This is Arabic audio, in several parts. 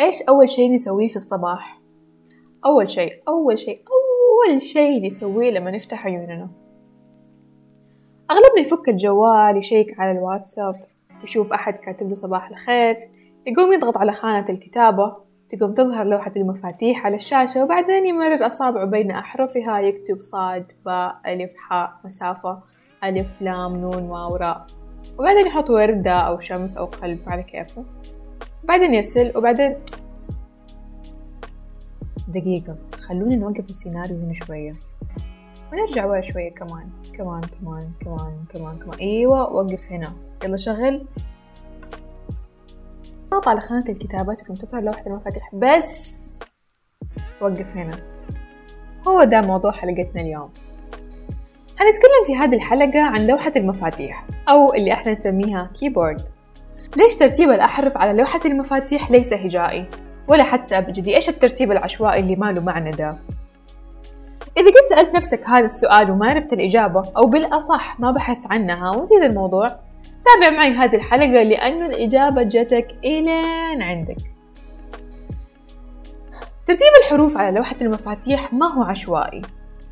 إيش أول شيء نسويه في الصباح؟ أول شيء أول شيء أول شيء نسويه لما نفتح عيوننا. أغلبنا يفك الجوال يشيك على الواتساب يشوف أحد كاتب له صباح الخير يقوم يضغط على خانة الكتابة تقوم تظهر لوحة المفاتيح على الشاشة وبعدين يمرر أصابعه بين أحرفها يكتب صاد باء ألف حاء مسافة ألف لام نون واو راء. وبعدين يحط وردة أو شمس أو قلب على كيفه. بعدين يرسل وبعدين دقيقة خلونا نوقف السيناريو هنا شوية. ونرجع ورا شوية كمان كمان كمان كمان كمان كمان. أيوة وقف هنا. يلا شغل. ضغط على خانة الكتابات تظهر لوحة المفاتيح. بس وقف هنا. هو ده موضوع حلقتنا اليوم. هنتكلم في هذه الحلقة عن لوحة المفاتيح أو اللي إحنا نسميها كيبورد ليش ترتيب الأحرف على لوحة المفاتيح ليس هجائي؟ ولا حتى أبجدي إيش الترتيب العشوائي اللي ما له معنى ده؟ إذا كنت سألت نفسك هذا السؤال وما عرفت الإجابة أو بالأصح ما بحث عنها ونسيت الموضوع تابع معي هذه الحلقة لأنه الإجابة جتك إلين عندك. ترتيب الحروف على لوحة المفاتيح ما هو عشوائي؟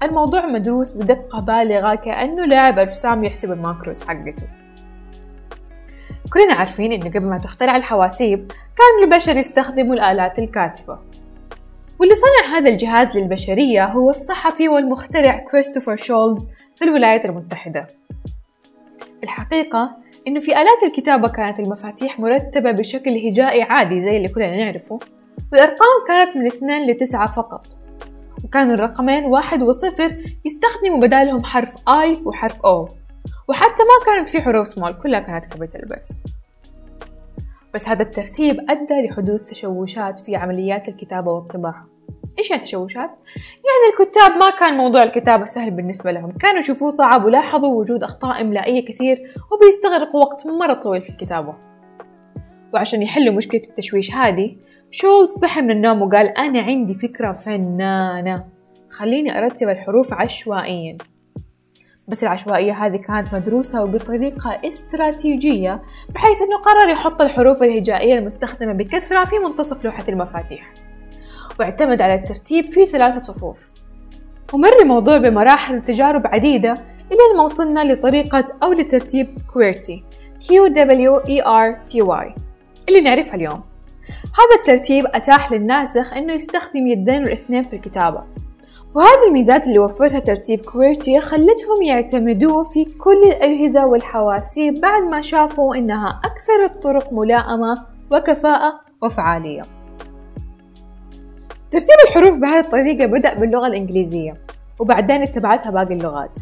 الموضوع مدروس بدقة بالغة كأنه لاعب أجسام يحسب الماكروس حقته. كلنا عارفين إنه قبل ما تخترع الحواسيب كان البشر يستخدموا الآلات الكاتبة. واللي صنع هذا الجهاز للبشرية هو الصحفي والمخترع كريستوفر شولز في الولايات المتحدة. الحقيقة إنه في آلات الكتابة كانت المفاتيح مرتبة بشكل هجائي عادي زي اللي كلنا نعرفه والأرقام كانت من اثنين لتسعة فقط. وكانوا الرقمين واحد وصفر يستخدموا بدالهم حرف I وحرف O. وحتى ما كانت في حروف سمول كلها كانت capital بس. بس هذا الترتيب أدى لحدوث تشوشات في عمليات الكتابة والطباعة. إيش يعني تشوشات؟ يعني الكتاب ما كان موضوع الكتابة سهل بالنسبة لهم. كانوا يشوفوه صعب ولاحظوا وجود أخطاء إملائية كثير وبيستغرقوا وقت مرة طويل في الكتابة. وعشان يحلوا مشكلة التشويش هذه شولز صحي من النوم وقال أنا عندي فكرة فنانة. خليني أرتب الحروف عشوائيا. بس العشوائية هذه كانت مدروسة وبطريقة استراتيجية بحيث أنه قرر يحط الحروف الهجائية المستخدمة بكثرة في منتصف لوحة المفاتيح واعتمد على الترتيب في ثلاثة صفوف. ومر الموضوع بمراحل وتجارب عديدة إلى ما وصلنا لطريقة أو لترتيب كويرتي Q W E R T Y اللي نعرفها اليوم. هذا الترتيب أتاح للناسخ أنه يستخدم يدين الاثنين في الكتابة. وهذه الميزات اللي وفرها ترتيب كويرتي خلتهم يعتمدوه في كل الأجهزة والحواسيب بعد ما شافوا إنها أكثر الطرق ملائمة وكفاءة وفعالية. ترتيب الحروف بهذه الطريقة بدأ باللغة الإنجليزية وبعدين اتبعتها باقي اللغات.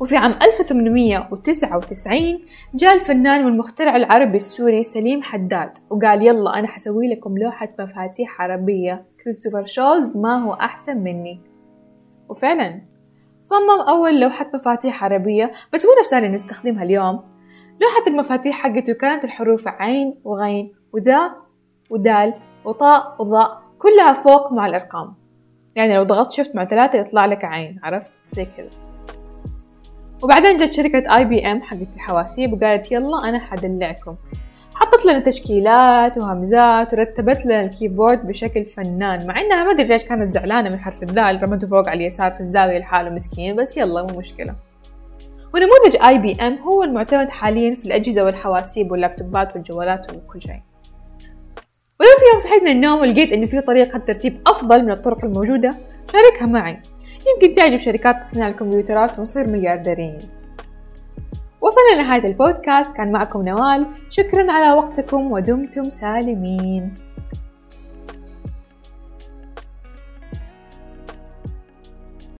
وفي عام 1899 جاء الفنان والمخترع العربي السوري سليم حداد وقال يلا أنا حسوي لكم لوحة مفاتيح عربية. كريستوفر شولز ما هو أحسن مني. وفعلا. صمم أول لوحة مفاتيح عربية بس مو نفسها اللي نستخدمها اليوم. لوحة المفاتيح حقته كانت الحروف عين وغين وذا ودال وطاء وضاء كلها فوق مع الأرقام. يعني لو ضغطت shift مع ثلاثة يطلع لك عين عرفت؟ زي كذا. وبعدين جت شركة IBM حقت الحواسيب وقالت يلا أنا حدلعكم. حطت لنا تشكيلات وهمزات ورتبت لنا ال keyboard بشكل فنان مع إنها ما أدري ليش كانت زعلانة من حرف الدال رمته فوق على اليسار في الزاوية لحاله مسكين بس يلا مو مشكلة. ونموذج IBM هو المعتمد حاليا في الأجهزة والحواسيب واللابتوبات والجوالات وكل شيء. ولو في يوم صحيت من النوم ولقيت انه في طريقة ترتيب أفضل من الطرق الموجودة شاركها معي. يمكن تعجب شركات تصنيع الكمبيوترات ونصير مليارديرين. وصلنا لنهاية البودكاست. كان معكم نوال. شكرا على وقتكم ودمتم سالمين.